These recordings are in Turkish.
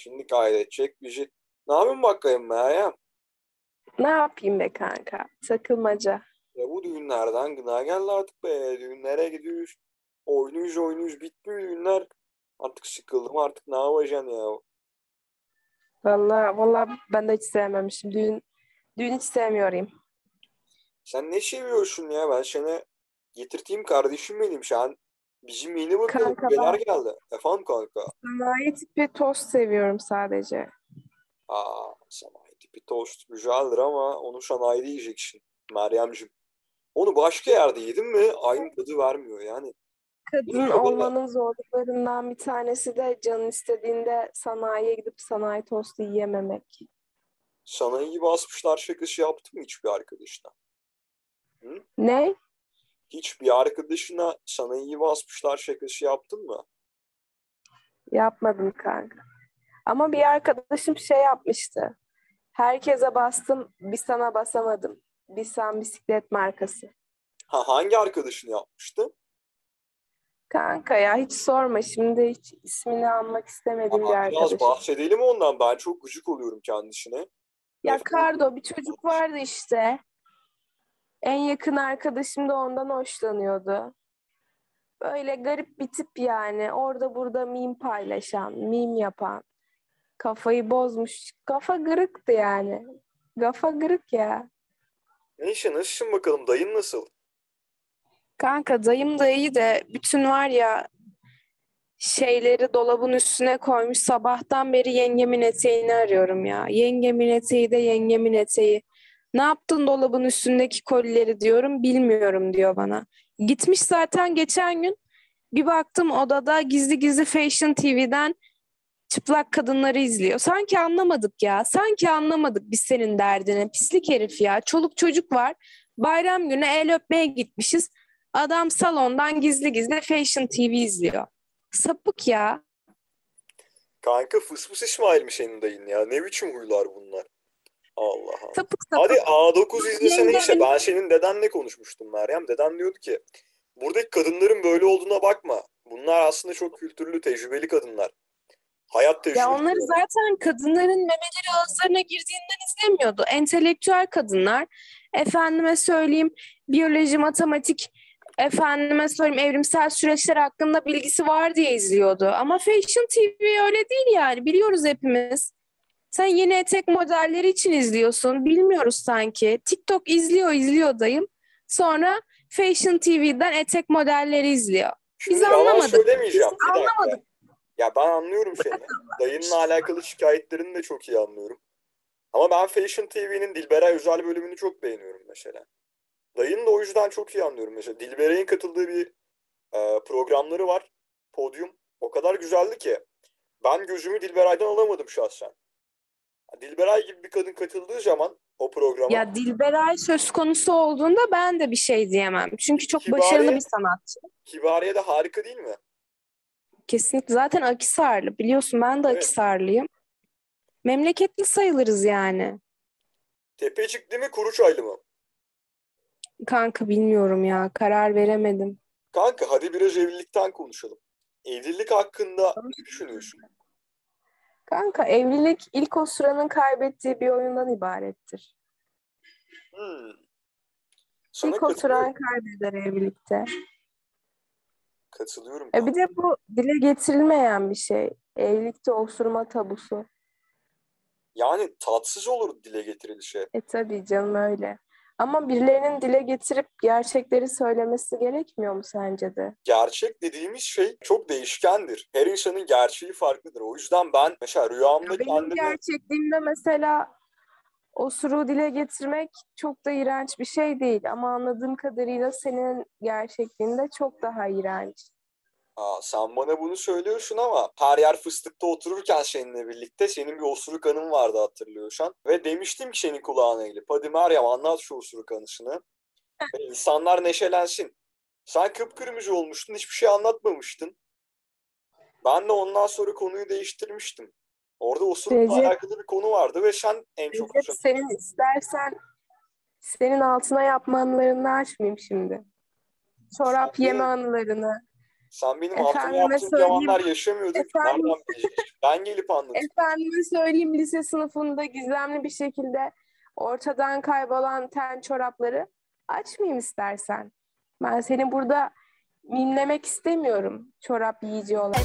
şimdi kaydedecek bir şey. Ne yapayım bakayım Meryem? Ne yapayım be kanka? Takılmaca. Ya bu düğünlerden gına geldi artık be. Düğünlere gidiyoruz. Oynuyoruz oynuyoruz. Bitmiyor düğünler. Artık sıkıldım artık ne yapacaksın ya? Vallahi vallahi ben de hiç sevmemişim. Düğün düğün hiç sevmiyorum. Sen ne seviyorsun ya? Ben seni getirteyim kardeşim benim. Şu an bizim yeni bakalım. Kanka Neler ben- geldi? Efendim kanka? Sanayi tipi tost seviyorum sadece. Aa, sanayi tipi tost güzeldir ama onu sanayide yiyeceksin Meryemciğim. Onu başka yerde yedin mi aynı tadı vermiyor yani. Kadın olmanın zorluklarından bir tanesi de canın istediğinde sanayiye gidip sanayi tostu yiyememek. Sanayiyi basmışlar şakası yaptı mı hiçbir arkadaşına? Ne? Hiçbir arkadaşına sanayiyi basmışlar şakası yaptın mı? Yapmadım kanka. Ama bir arkadaşım şey yapmıştı. Herkese bastım, bir sana basamadım. Bir sen bisiklet markası. Ha, hangi arkadaşın yapmıştı? Kanka ya hiç sorma şimdi hiç ismini almak istemediğim bir Ama biraz arkadaşım. bahsedelim ondan. Ben çok gıcık oluyorum kendisine. Ya. Kardo bir çocuk vardı işte. En yakın arkadaşım da ondan hoşlanıyordu. Böyle garip bir tip yani. Orada burada meme paylaşan, meme yapan. Kafayı bozmuş. Kafa gırıktı yani. Kafa gırık ya. Neyse nasılsın bakalım? Dayın nasıl? Kanka dayım da iyi de bütün var ya şeyleri dolabın üstüne koymuş. Sabahtan beri yengemin eteğini arıyorum ya. Yengemin eteği de yengemin eteği. Ne yaptın dolabın üstündeki kolileri diyorum. Bilmiyorum diyor bana. Gitmiş zaten geçen gün. Bir baktım odada gizli gizli Fashion TV'den çıplak kadınları izliyor. Sanki anlamadık ya. Sanki anlamadık biz senin derdini. Pislik herif ya. Çoluk çocuk var. Bayram günü el öpmeye gitmişiz. Adam salondan gizli gizli Fashion TV izliyor. Sapık ya. Kanka fısfıs İsmail mi senin dayın ya? Ne biçim huylar bunlar? Allah Allah. Sapık sapık. Hadi A9 izlesene işte. Ben senin dedenle konuşmuştum Meryem. Deden diyordu ki buradaki kadınların böyle olduğuna bakma. Bunlar aslında çok kültürlü, tecrübeli kadınlar. Hayat tecrübesi. Ya onları zaten kadınların memeleri ağızlarına girdiğinden izlemiyordu. Entelektüel kadınlar, efendime söyleyeyim biyoloji, matematik, efendime söyleyeyim evrimsel süreçler hakkında bilgisi var diye izliyordu. Ama Fashion TV öyle değil yani biliyoruz hepimiz. Sen yeni etek modelleri için izliyorsun. Bilmiyoruz sanki. TikTok izliyor izliyor dayım. Sonra Fashion TV'den etek modelleri izliyor. Şimdi Biz yalan anlamadık. söylemeyeceğim. Biz anlamadık. Ya ben anlıyorum seni. Dayınla alakalı şikayetlerini de çok iyi anlıyorum. Ama ben Fashion TV'nin Dilberay özel bölümünü çok beğeniyorum mesela. Dayını da o yüzden çok iyi anlıyorum mesela. Dilberay'ın katıldığı bir e, programları var. Podyum. O kadar güzeldi ki. Ben gözümü Dilberay'dan alamadım şahsen. Dilberay gibi bir kadın katıldığı zaman o programa Ya Dilberay söz konusu olduğunda ben de bir şey diyemem. Çünkü çok Kibariye- başarılı bir sanatçı. Kibariye de harika değil mi? Kesinlikle. Zaten Akisarlı. Biliyorsun ben de Evet. Akisarlıyım. Memleketli sayılırız yani. Tepecik değil mi Kuruçaylı mı? Kanka bilmiyorum ya. Karar veremedim. Kanka hadi biraz evlilikten konuşalım. Evlilik hakkında ne düşünüyorsun? Kanka evlilik ilk o sıranın kaybettiği bir oyundan ibarettir. Hmm. Sana İlk o sıran kaybeder evlilikte. Katılıyorum. E bir de bu dile getirilmeyen bir şey. Evlilikte osurma tabusu. Yani tatsız olur dile getirilişe. E tabii canım öyle. Ama birilerinin dile getirip gerçekleri söylemesi gerekmiyor mu sence de? Gerçek dediğimiz şey çok değişkendir. Her insanın gerçeği farklıdır. O yüzden ben mesela rüyamda Benim kendimi gerçekliğimde mesela osuru dile getirmek çok da iğrenç bir şey değil. Ama anladığım kadarıyla senin gerçekliğinde çok daha iğrenç. Aa, sen bana bunu söylüyorsun ama her yer fıstıkta otururken seninle birlikte senin bir osuruk anın vardı hatırlıyorsan. Ve demiştim ki senin kulağına eğilip hadi Meryem anlat şu osuruk anısını. Ve insanlar neşelensin. Sen kıpkırmızı olmuştun hiçbir şey anlatmamıştın. Ben de ondan sonra konuyu değiştirmiştim. Orada osurukla Recep- alakalı bir konu vardı ve sen en çok Recep senin istersen senin altına yapma anılarını açmayayım şimdi. Çorap Sen yeme anılarını, Sen benim Efendime altına yaptığım söyleyeyim- yalanlar yaşamıyorduk. Efendim-? Ben gelip anlatayım. Efendime söyleyeyim lise sınıfında gizemli bir şekilde ortadan kaybolan ten çorapları açmayayım istersen. Ben seni burada minlemek istemiyorum çorap yiyici olarak.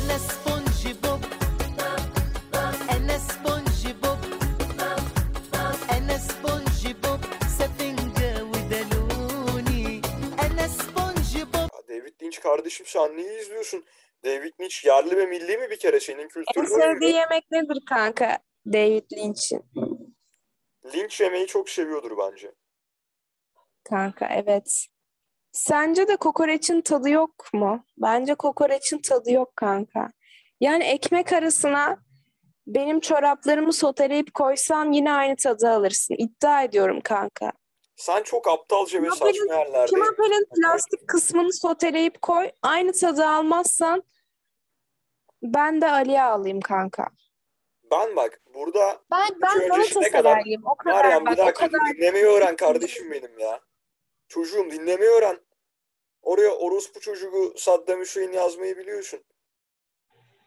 Kardeşim sen neyi izliyorsun? David Lynch yerli ve milli mi bir kere senin En kültürün sevdiği yemek nedir kanka David Lynch'in? Lynch yemeği çok seviyordur bence. Kanka evet. Sence de kokoreçin tadı yok mu? Bence kokoreçin tadı yok kanka. Yani ekmek arasına benim çoraplarımı soteleyip koysan yine aynı tadı alırsın. İddia ediyorum kanka. Sen çok aptalca ve saçma yerlerde. Kimaper'in plastik kısmını soteleyip koy. Aynı tadı almazsan ben de Ali'ye alayım kanka. Ben bak burada Ben ben Galatasaraylıyım. O kadar Meryem bir bak o dakika kadar. dinlemeyi öğren kardeşim benim ya. Çocuğum dinlemeyi öğren. Oraya orospu çocuğu Saddam Hüseyin yazmayı biliyorsun.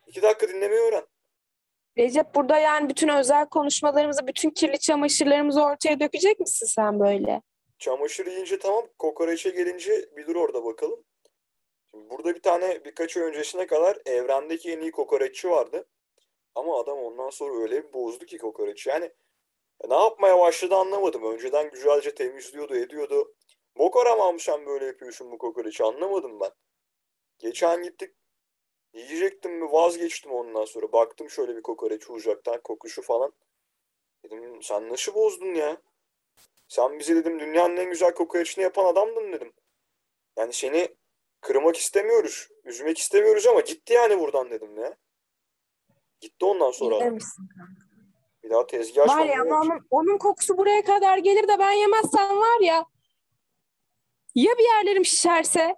İki dakika dinlemeyi öğren. Recep burada yani bütün özel konuşmalarımızı, bütün kirli çamaşırlarımızı ortaya dökecek misin sen böyle? Çamaşır yiyince tamam, kokoreçe gelince bir dur orada bakalım. Şimdi burada bir tane birkaç ay öncesine kadar evrendeki en iyi kokoreççi vardı. Ama adam ondan sonra öyle bir bozdu ki kokoreçi. Yani ne yapmaya başladı anlamadım. Önceden güzelce temizliyordu, ediyordu. Bok aramam sen böyle yapıyorsun bu kokoreçi anlamadım ben. Geçen gittik yiyecektim mi vazgeçtim ondan sonra. Baktım şöyle bir kokoreç uzaktan kokuşu falan. Dedim sen nasıl bozdun ya? Sen bize dedim dünyanın en güzel kokoreçini yapan adamdın dedim. Yani seni kırmak istemiyoruz, üzmek istemiyoruz ama gitti yani buradan dedim ya. Gitti ondan sonra. Bir daha tezgah Var ya ama onun, onun kokusu buraya kadar gelir de ben yemezsem var ya. Ya bir yerlerim şişerse?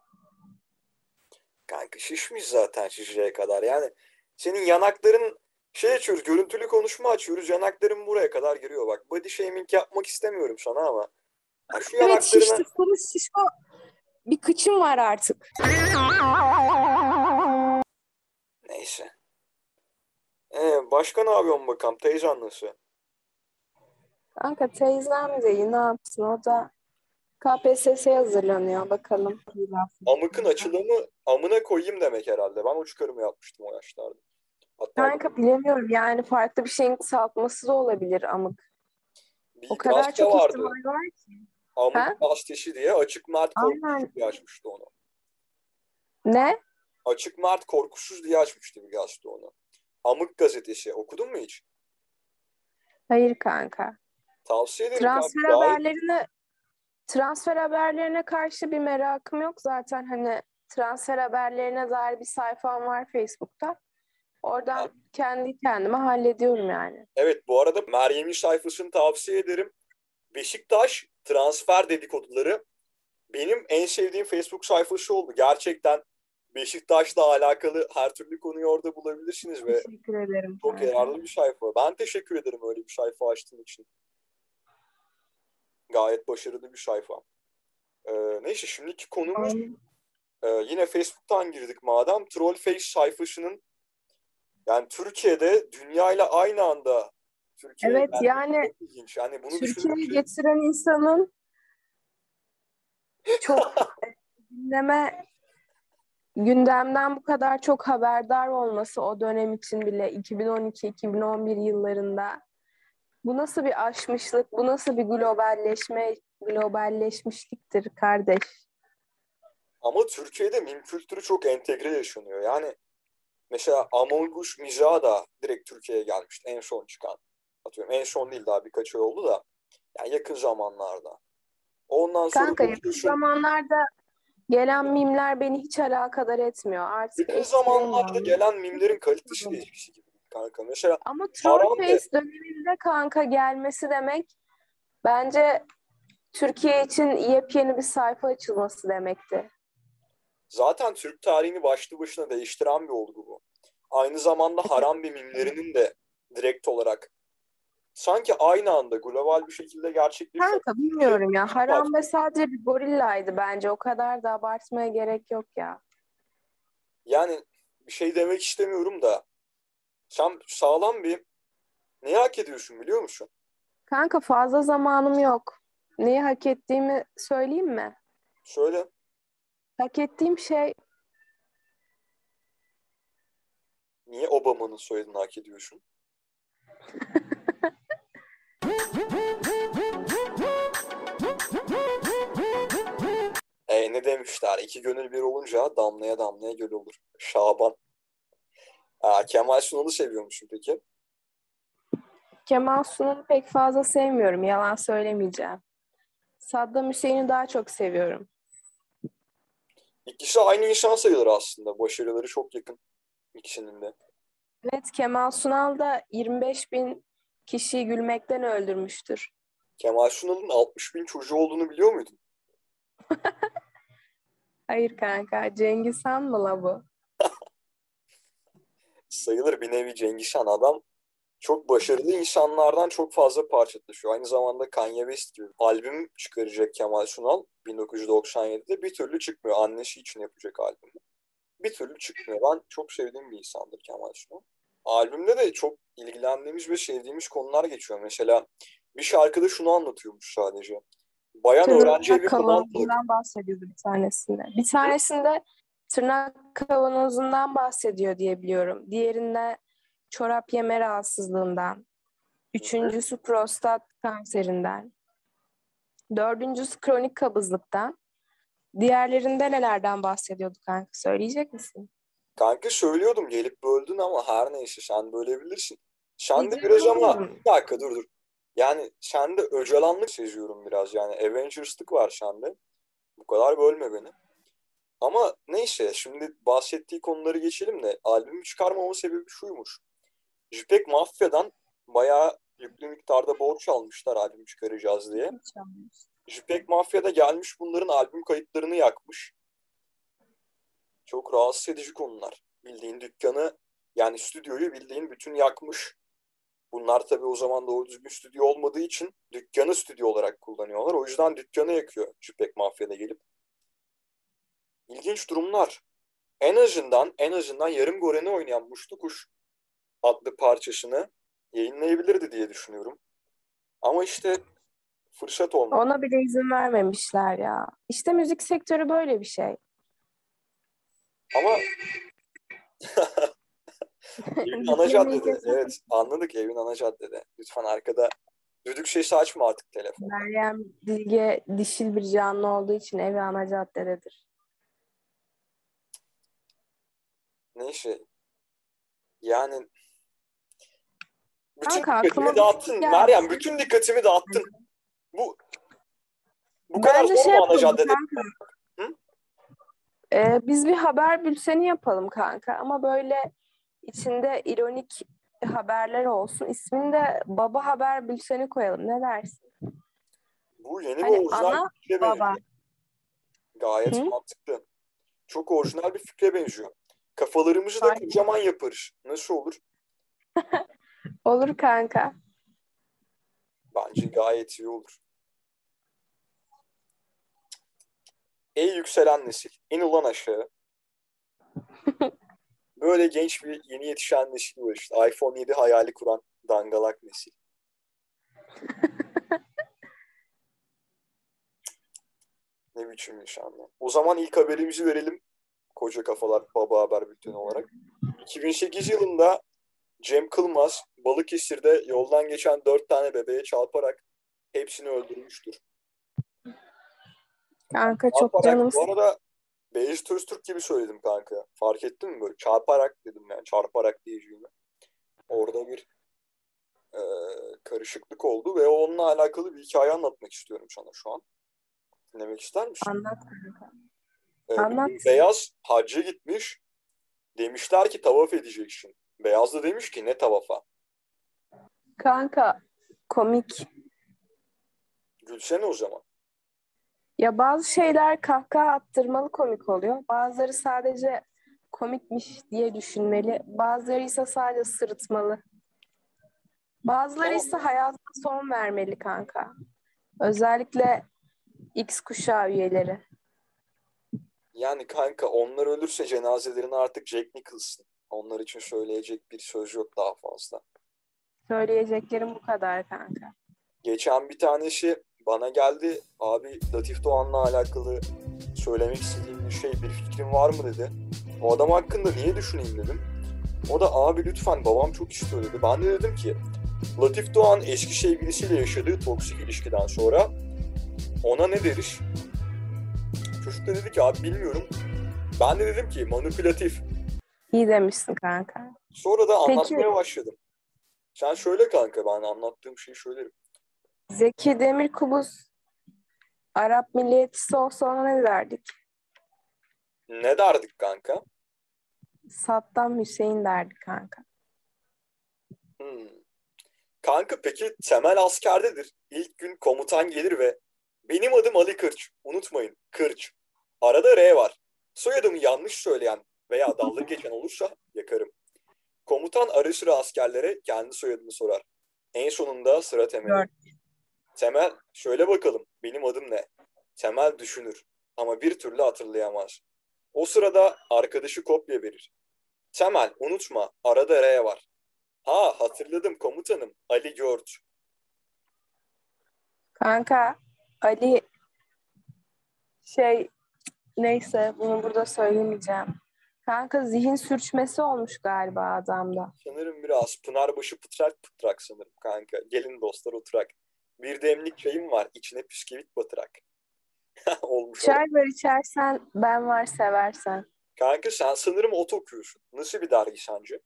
Kanka şişmiş zaten şişeye kadar. Yani senin yanakların şey açıyoruz, görüntülü konuşma açıyoruz. Yanakların buraya kadar giriyor. Bak body shaming yapmak istemiyorum sana ama. Ya şu Evet yanaklarına şişti. Senin şişko bir kıçın var artık. neyse. Ee, başka ne yapıyorsun bakalım? Teyzen nasıl? Kanka teyzem de iyi ne yapsın? O da KPSS'ye hazırlanıyor bakalım. Amıkın açılımı amına koyayım demek herhalde. Ben o çıkarımı yapmıştım o yaşlarda. Hatta Kanka bilemiyorum yani farklı bir şeyin kısaltması da olabilir amık. bir O kadar çok vardı. ihtimal var ki. Amık Ha? gazetesi diye Açık Mert. Korkusuz diye açmıştı onu. Ne? Açık Mert Korkusuz diye açmıştı bir gazete onu. Amık gazetesi. Okudun mu hiç? Hayır kanka. Tavsiye ederim. Transfer kanka. Haberlerine transfer haberlerine karşı bir merakım yok zaten hani transfer haberlerine dair bir sayfam var Facebook'ta. Oradan Ha. kendi kendime hallediyorum yani. Evet bu arada Meryem'in sayfasını tavsiye ederim. Beşiktaş transfer dedikoduları benim en sevdiğim Facebook sayfası oldu. Gerçekten Beşiktaş'la alakalı her türlü konuyu orada bulabilirsiniz ve Teşekkür ederim. çok yararlı bir sayfa. Ben teşekkür ederim öyle bir sayfa açtığın için. Gayet başarılı bir sayfa. Ee, neyse şimdiki konumuz Aynen. Ee, yine Facebook'tan girdik madem. Trollface sayfasının yani Türkiye'de dünyayla aynı anda Türkiye'ye Evet, yani ilginç. Yani bunu Türkiye'yi getiren insanın çok gündeme gündemden bu kadar çok haberdar olması o dönem için bile 2012-2011 yıllarında bu nasıl bir aşmışlık, bu nasıl bir globalleşme, globalleşmişliktir kardeş. Ama Türkiye'de meme kültürü çok entegre yaşanıyor. Yani mesela Among Us mizahı da direkt Türkiye'ye gelmişti en son çıkan. Atıyorum en son değil daha birkaç ay oldu da yani yakın zamanlarda. Ondan sonra Kanka yakın bakıyorsun zamanlarda gelen mimler beni hiç alakadar etmiyor. Artık yakın zamanlarda yani. gelen mimlerin kalitesi de eskisi gibi kanka. Mesela Ama Trollface döneminde kanka gelmesi demek bence Türkiye için yepyeni bir sayfa açılması demekti. Zaten Türk tarihini başlı başına değiştiren bir olgu bu. Aynı zamanda haram bir mimlerinin de direkt olarak sanki aynı anda global bir şekilde gerçekleşiyor. Kanka bilmiyorum ya. Harambe sadece bir gorillaydı bence. O kadar da abartmaya gerek yok ya. yani bir şey demek istemiyorum da sen sağlam bir neyi hak ediyorsun biliyor musun? Kanka fazla zamanım yok. Neyi hak ettiğimi söyleyeyim mi? Söyle. Hak ettiğim şey Niye Obama'nın soyadını hak ediyorsun? E ne demişler? İki gönül bir olunca damlaya damlaya göl olur. Şaban. Aa, Kemal Sunal'ı seviyor musun peki? Kemal Sunal'ı pek fazla sevmiyorum. Yalan söylemeyeceğim. Saddam Hüseyin'i daha çok seviyorum. İkisi aynı insan sayılır aslında. Başarıları çok yakın ikisinin de. Evet Kemal Sunal da 25 bin kişiyi gülmekten öldürmüştür. Kemal Sunal'ın 60 bin çocuğu olduğunu biliyor muydun? Hayır kanka Cengiz Han mı la bu? Sayılır bir nevi Cengiz Han adam. Çok başarılı insanlardan çok fazla parça taşıyor. Aynı zamanda Kanye West gibi albüm çıkaracak Kemal Sunal 1997'de bir türlü çıkmıyor. Annesi için yapacak albümü. Bir türlü çıkmıyor. Ben çok sevdiğim bir insandır Kemal Sunal. Albümde de çok ilgilendiğimiz ve sevdiğimiz konular geçiyor. Mesela bir şarkıda şunu anlatıyormuş sadece. Bayan Tırnak falan kavanozundan bahsediyordu bir tanesinde. Bir tanesinde tırnak kavanozundan bahsediyor diye biliyorum. Diğerinde çorap yeme rahatsızlığından. Üçüncüsü prostat kanserinden. Dördüncüsü kronik kabızlıktan. Diğerlerinde nelerden bahsediyordu kanka? Söyleyecek misin? Kanka söylüyordum gelip böldün ama her neyse sen bölebilirsin. Sen de Rica biraz ama bir dakika dur dur. Yani sende öcalanlık seziyorum biraz yani Avengers'lık var sende. Bu kadar bölme beni. Ama neyse şimdi bahsettiği konuları geçelim de albümü çıkarmama sebebi şuymuş. JPEG Mafya'dan bayağı yüklü miktarda borç almışlar albüm çıkaracağız diye. JPEG Mafya'da gelmiş bunların albüm kayıtlarını yakmış. Çok rahatsız edici konular. Bildiğin dükkanı yani stüdyoyu bildiğin bütün yakmış. Bunlar tabii o zaman doğru düzgün stüdyo olmadığı için dükkanı stüdyo olarak kullanıyorlar. O yüzden dükkanı yakıyor JPEG Mafya'da gelip. İlginç durumlar. En azından en azından yarım Goren'i oynayan Muşlu Kuş adlı parçasını yayınlayabilirdi diye düşünüyorum. Ama işte fırsat olmadı. Ona bile izin vermemişler ya. İşte müzik sektörü böyle bir şey. Ama evin ana caddede. Evet anladık evin ana caddede. Lütfen arkada düdük sesi açma artık telefon. Meryem Dilge dişil bir canlı olduğu için evi ana caddededir. Neyse. Yani bütün Kanka, dikkatimi bir dağıttın. geldi. Meryem bütün dikkatimi dağıttın. Bu bu kadar Bence zor şey mu ana caddede? Ee, biz bir haber bülteni yapalım kanka ama böyle içinde ironik haberler olsun. İsmini de Baba Haber Bülteni koyalım. Ne dersin? Bu yeni Hani bir orijinal ana, bir fikre baba. benziyor. Gayet Hı? mantıklı. Çok orijinal bir fikre benziyor. Kafalarımızı da Aynen. kocaman yaparız. Nasıl olur? Olur kanka. Bence gayet iyi olur. Ey yükselen nesil, in ulan aşağı. Böyle genç bir yeni yetişen nesil var işte. iPhone 7 hayali kuran dangalak nesil. Ne biçim insanlar. O zaman ilk haberimizi verelim. Koca Kafalar Baba Haber Bülteni olarak. 2008 yılında Cem Kılmaz Balıkesir'de yoldan geçen dört tane bebeğe çarparak hepsini öldürmüştür. Kanka çok canım bu arada Beyaz Öztürk gibi söyledim kanka. Fark ettin mi böyle? Çarparak dedim yani. Çarparak diyeceğimi. Orada bir e, karışıklık oldu ve onunla alakalı bir hikaye anlatmak istiyorum sana şu an. Dinlemek ister misin? anlat kanka. E, anlat. Beyaz hacca gitmiş. Demişler ki tavaf edeceksin. Beyaz da demiş ki ne tavafa? Kanka komik. Gülsene o zaman. Ya bazı şeyler kahkaha attırmalı komik oluyor. Bazıları sadece komikmiş diye düşünmeli. Bazıları ise sadece sırıtmalı. Bazıları ise hayatına son vermeli kanka. Özellikle X kuşağı üyeleri. Yani kanka onlar ölürse cenazelerini artık Jack Nicholson. Onlar için söyleyecek bir söz yok daha fazla. Söyleyeceklerim bu kadar kanka. Geçen bir tanesi bana geldi. Abi Latif Doğan'la alakalı söylemek istediğim bir şey, bir fikrin var mı dedi. O adam hakkında niye düşüneyim dedim. O da abi lütfen babam çok istiyor dedi. Ben de dedim ki Latif Doğan eski sevgilisiyle yaşadığı toksik ilişkiden sonra ona ne deriz? Çocuk da dedi ki abi bilmiyorum. Ben de dedim ki manipülatif. İyi demişsin kanka. Sonra da Peki. anlatmaya başladım. Sen söyle kanka ben anlattığım şeyi söylerim. Zeki Demirkubuz Arap milliyetçisi olsa ona ne derdik? Ne derdik kanka? Saddam Hüseyin derdik kanka. Hmm. Kanka peki temel askerdedir. İlk gün komutan gelir ve benim adım Ali Kırç. Unutmayın Kırç. Arada R var. Soyadımı yanlış söyleyen veya dalga geçen olursa yakarım. Komutan ara sıra askerlere kendi soyadını sorar. En sonunda sıra Temel'e. Dört. Temel şöyle bakalım benim adım ne? Temel düşünür ama bir türlü hatırlayamaz. O sırada arkadaşı kopya verir. Temel unutma arada R var. Ha hatırladım komutanım Ali George. Kanka Ali şey neyse bunu burada söylemeyeceğim. Kanka zihin sürçmesi olmuş galiba adamda. Sanırım biraz Pınarbaşı pıtrak pıtrak sanırım kanka. Gelin dostlar oturak. Bir demlik çayım var içine püskevit batırak. Olmuş. Çay var içersen ben var seversen. Kanka sen sanırım ot okuyorsun. Nasıl bir dergi sence?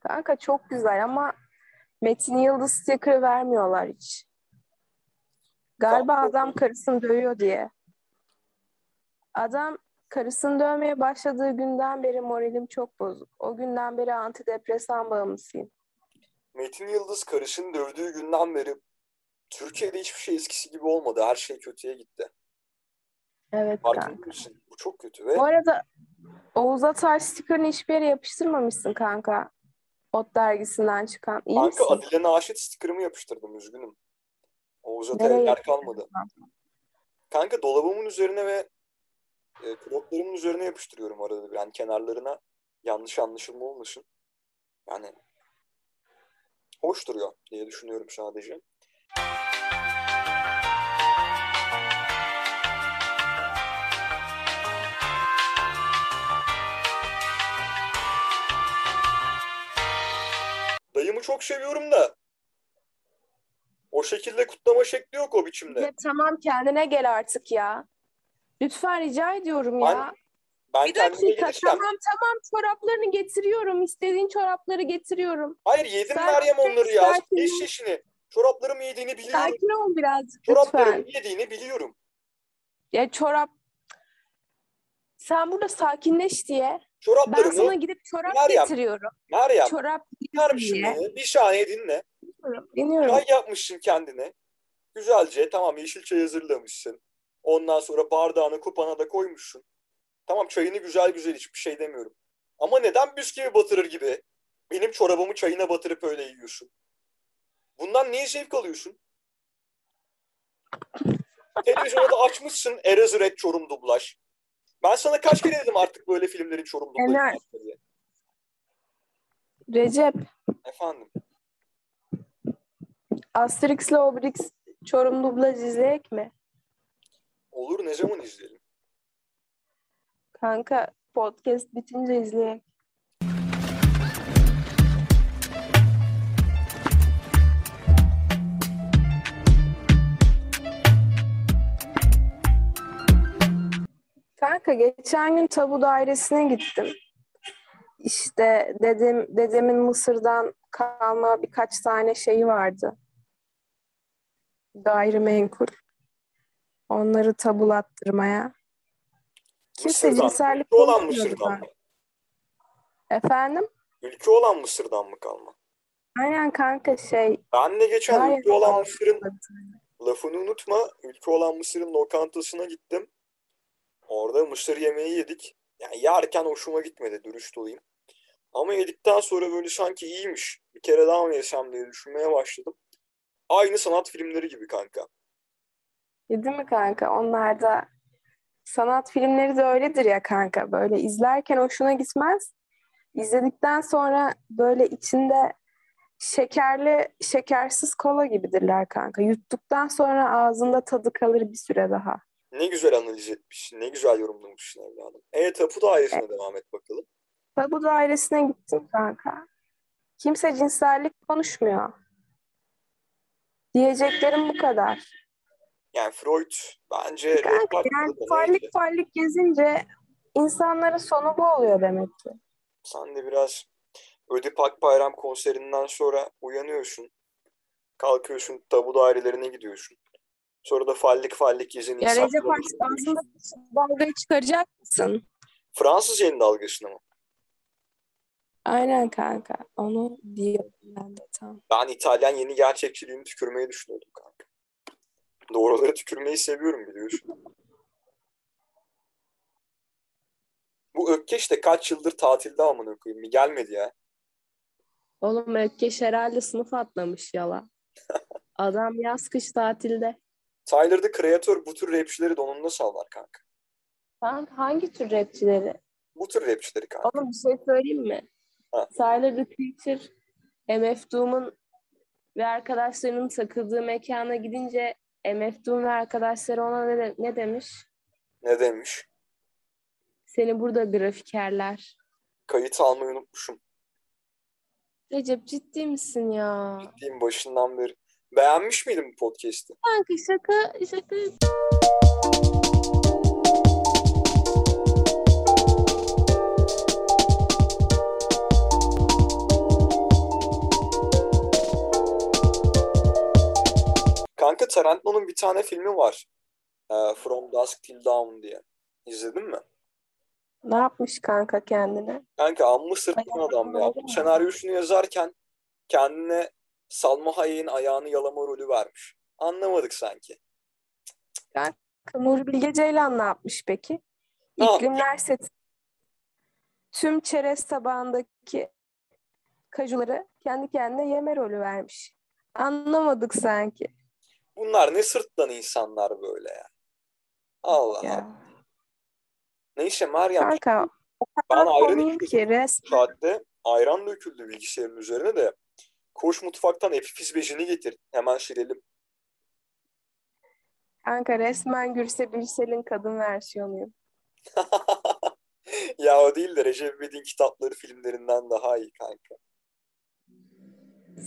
Kanka çok güzel ama Metin Yıldız sticker vermiyorlar hiç. Galiba Kanka- adam karısını dövüyor diye. Adam karısını dövmeye başladığı günden beri moralim çok bozuk. O günden beri antidepresan bağımlısıyım. Metin Yıldız karısını dövdüğü günden beri Türkiye'de hiçbir şey eskisi gibi olmadı. Her şey kötüye gitti. Evet Farkında mısın? Bu çok kötü ve Bu arada Oğuz Atay sticker'ını hiçbir yere yapıştırmamışsın kanka. Ot dergisinden çıkan. İyi kanka misin? Adile Naşit sticker'ımı yapıştırdım üzgünüm. Oğuz Atay'a yer kalmadı. Kanka dolabımın üzerine ve e, kloplarımın üzerine yapıştırıyorum arada bir. Yani kenarlarına yanlış anlaşılma olmasın. Yani hoş duruyor diye düşünüyorum sadece. Dayımı çok seviyorum da o şekilde kutlama şekli yok o biçimde. Ya tamam kendine gel artık ya. Lütfen rica ediyorum ya. Ben Bir dakika tamam tamam çoraplarını getiriyorum. İstediğin çorapları getiriyorum. Hayır yedim Sen Meryem onları ya. ol. yaşını. Çoraplarımı yediğini biliyorum. Sakin ol birazcık Çoraplarımı lütfen. yediğini biliyorum. Ya çorap sen burada sakinleş diye ben sana gidip çorap Meryem, getiriyorum. Meryem Çorap dinler misin diye. beni? Bir saniye dinle. Dinliyorum. Çay yapmışsın kendine. Güzelce tamam yeşil çay hazırlamışsın. Ondan sonra bardağını kupana da koymuşsun. Tamam çayını güzel güzel iç bir şey demiyorum. Ama neden bisküvi batırır gibi benim çorabımı çayına batırıp öyle yiyorsun? Bundan niye zevk alıyorsun? Televizyonda da açmışsın Eraser Çorum dublaj. Ben sana kaç kere dedim artık böyle filmlerin Çorum dublajı diye. Recep, Efendim. Asterix'le Obelix Çorum dublaj izleyek mi? Olur ne zaman izleyelim? Kanka podcast bitince izleyek. Kanka geçen gün tabu dairesine gittim. İşte dedem, dedemin Mısır'dan kalma birkaç tane şeyi vardı. Gayrimenkul. Onları tabulattırmaya. Kimse Mısır'dan. cinsellik Ülke olan Mısır'dan mı? Efendim? Ülke olan Mısır'dan mı kalma? Aynen kanka şey. Ben de geçen ülke olan Mısır'ın lafını unutma. Ülke olan Mısır'ın lokantasına gittim. Orada mısır yemeği yedik. Yani yerken hoşuma gitmedi dürüst olayım. Ama yedikten sonra böyle sanki iyiymiş. Bir kere daha mı yesem diye düşünmeye başladım. Aynı sanat filmleri gibi kanka. Yedi mi kanka? Onlar da sanat filmleri de öyledir ya kanka. Böyle izlerken hoşuna gitmez. İzledikten sonra böyle içinde şekerli, şekersiz kola gibidirler kanka. Yuttuktan sonra ağzında tadı kalır bir süre daha. Ne güzel analiz etmişsin. Ne güzel yorumlamışsın evladım. Evet tapu dairesine devam et bakalım. Tabu dairesine gittim kanka. Kimse cinsellik konuşmuyor. Diyeceklerim bu kadar. Yani Freud bence Kanka Freud yani neyse. fallik gezince insanların sonu bu oluyor demek ki. Sen de biraz Ödip Akbayram konserinden sonra uyanıyorsun. Kalkıyorsun tabu dairelerine gidiyorsun. Sonra da fallik fallik gezen Ya Recep aslında dalgayı çıkaracak mısın? Fransız yeni dalgasına mı? Aynen kanka. Onu diyorum ben de tam. Ben İtalyan yeni gerçekçiliğini tükürmeyi düşünüyordum kanka. Doğruları tükürmeyi seviyorum biliyorsun. Bu Ökkeş de kaç yıldır tatilde amına koyayım. Gelmedi ya. Oğlum Ökkeş herhalde sınıf atlamış yala. Adam yaz kış tatilde. Tyler the Creator bu tür rapçileri donunda sallar kanka. Kanka hangi tür rapçileri? Bu tür rapçileri kanka. Oğlum bir şey söyleyeyim mi? Ha. Tyler the Creator MF Doom'un ve arkadaşlarının takıldığı mekana gidince MF Doom ve arkadaşları ona ne, de- ne demiş? Ne demiş? Seni burada grafikerler. Kayıt almayı unutmuşum. Recep ciddi misin ya? Diyeyim başından beri. Beğenmiş miydin bu podcast'i? Kanka şaka şaka. Kanka Tarantino'nun bir tane filmi var. Ee, From Dusk Till Dawn diye. İzledin mi? Ne yapmış kanka kendine? Kanka amma sırtlan adam ya. Bu senaryosunu yazarken kendine Salma Hayek'in ayağını yalama rolü vermiş. Anlamadık sanki. Nuri Bilge Ceylan ne yapmış peki? İklimler seti tüm çerez tabağındaki kajuları kendi kendine yeme rolü vermiş. Anlamadık sanki. Bunlar ne sırtlan insanlar böyle ya. Allah Allah. Ya. Neyse Meryem Kanka o ben kadar ayran komik içiyordum. ki saatte ayran döküldü bilgisayarın üzerine de. Koş mutfaktan epifiz becini getir. Hemen şirelim. Kanka resmen Gürse Birsel'in kadın versiyonuyum. ya o değil de Recep İvedik'in kitapları filmlerinden daha iyi kanka.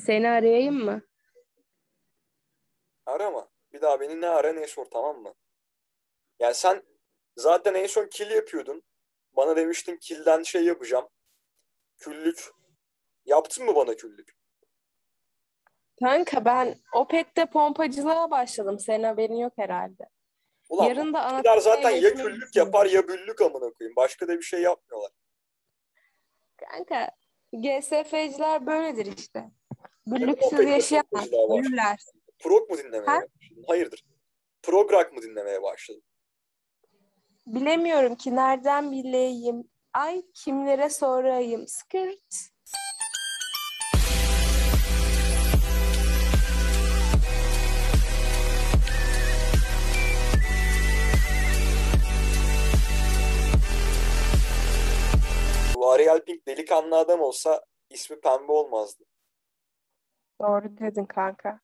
Seni arayayım mı? Arama. Bir daha beni ne ara ne sor tamam mı? Yani sen zaten en son kill yapıyordun. Bana demiştin killden şey yapacağım. Küllük. Yaptın mı bana küllük? Kanka ben Opet'te pompacılığa başladım. Senin haberin yok herhalde. Ulan Yarın da Anadolu zaten ya küllük yapar ya büllük amına koyayım. Başka da bir şey yapmıyorlar. Kanka GSF'ciler böyledir işte. Büllüksüz yaşayamaz. Ölürler. Prog mu dinlemeye Ha? başladın? Hayırdır? Prog rock mı dinlemeye başladın? Bilemiyorum ki nereden bileyim. Ay kimlere sorayım. Skirt. Bu Ariel Pink delikanlı adam olsa ismi pembe olmazdı. Doğru dedin kanka.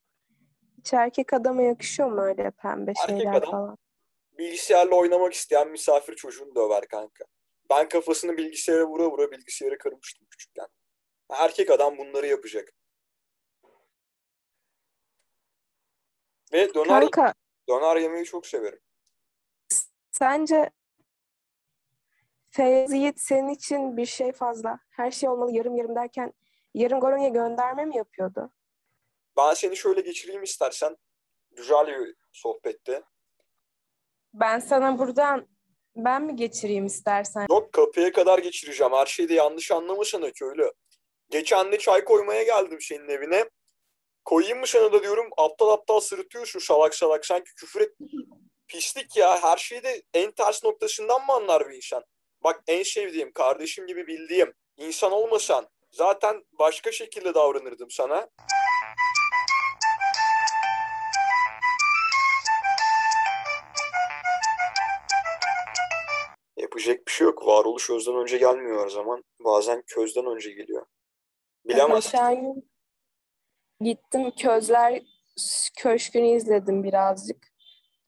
Hiç erkek adama yakışıyor mu öyle pembe Erkek şeyler adam. falan? Bilgisayarla oynamak isteyen misafir çocuğunu döver kanka. Ben kafasını bilgisayara vura vura bilgisayarı kırmıştım küçükken. Erkek adam bunları yapacak. Ve döner, Kanka döner yemeyi çok severim. sence Feyyaz Yiğit senin için bir şey fazla. Her şey olmalı yarım yarım derken yarım Goronya gönderme mi yapıyordu? Ben seni şöyle geçireyim istersen. Güzel sohbette. Ben sana buradan ben mi geçireyim istersen? Yok kapıya kadar geçireceğim. Her şeyi de yanlış anlamasana köylü. Geçen de çay koymaya geldim senin evine. Koyayım mı sana da diyorum aptal aptal sırıtıyorsun şalak şalak sanki küfür et. Pislik ya her şeyi de en ters noktasından mı anlar bir insan? Bak en sevdiğim kardeşim gibi bildiğim insan olmasan zaten başka şekilde davranırdım sana. Şey yok. Varoluş özden önce gelmiyor her zaman. Bazen közden önce geliyor. Bilemez. Geçen gün gittim Közler Köşkü'nü izledim birazcık.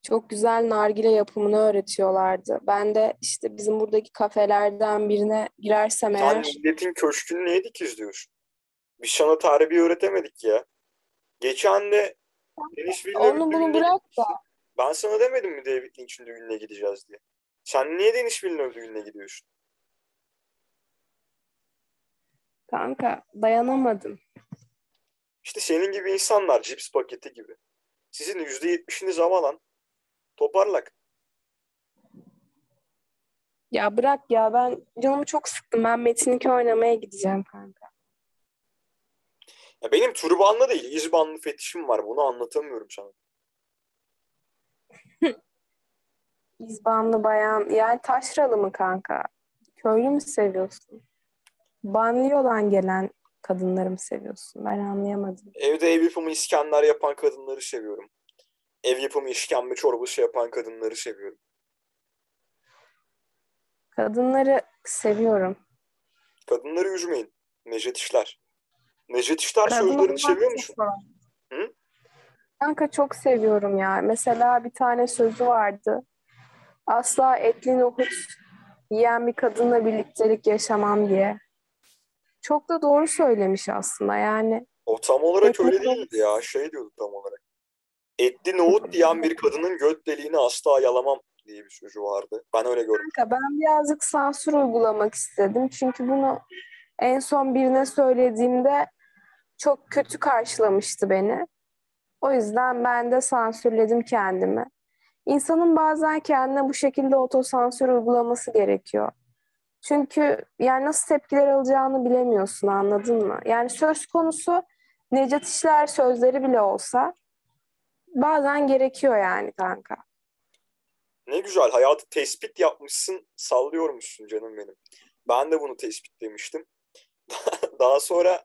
Çok güzel nargile yapımını öğretiyorlardı. Ben de işte bizim buradaki kafelerden birine girersem Sen eğer milletin köşkünü niye dikiz diyorsun? Biz sana tarihi öğretemedik ya. Geçen de Deniz onu bunu bırak da. Ben sana demedim mi David Lynch'in düğününe gideceğiz diye. Sen niye Deniz Villeneuve düğününe gidiyorsun? kanka dayanamadım. İşte senin gibi insanlar cips paketi gibi. Sizin %70'iniz havalan. Toparlak. Ya bırak ya ben canımı çok sıktım. Ben Metin 2 oynamaya gideceğim kanka. Ya benim turbanlı değil, izbanlı fetişim var. Bunu anlatamıyorum sana. İzbanlı bayan yani taşralı mı kanka? Köylü mü seviyorsun? Banliyö'den gelen kadınları mı seviyorsun? Ben anlayamadım. Evde ev yapımı İskender yapan kadınları seviyorum. Ev yapımı işkembe çorbası yapan kadınları seviyorum. Kadınları seviyorum. Kadınları üzmeyin. Necdet İşler. Necdet İşler sözlerini seviyor musun? Hı? Kanka çok seviyorum ya. Mesela bir tane sözü vardı. Asla etli nohut yiyen bir kadınla birliktelik yaşamam diye. Çok da doğru söylemiş aslında yani. O tam olarak öyle değildi ya. Şey diyordu tam olarak. Etli nohut diyen bir kadının göt deliğini asla yalamam diye bir sözü vardı. Ben öyle gördüm. Kanka ben birazcık sansür uygulamak istedim. Çünkü bunu en son birine söylediğimde çok kötü karşılamıştı beni. O yüzden ben de sansürledim kendimi. İnsanın bazen kendine bu şekilde otosansür uygulaması gerekiyor. Çünkü yani nasıl tepkiler alacağını bilemiyorsun anladın mı? Yani söz konusu Necat İşler sözleri bile olsa bazen gerekiyor yani kanka. Ne güzel hayatı tespit yapmışsın, sallıyormuşsun canım benim. Ben de bunu tespitlemiştim. Daha sonra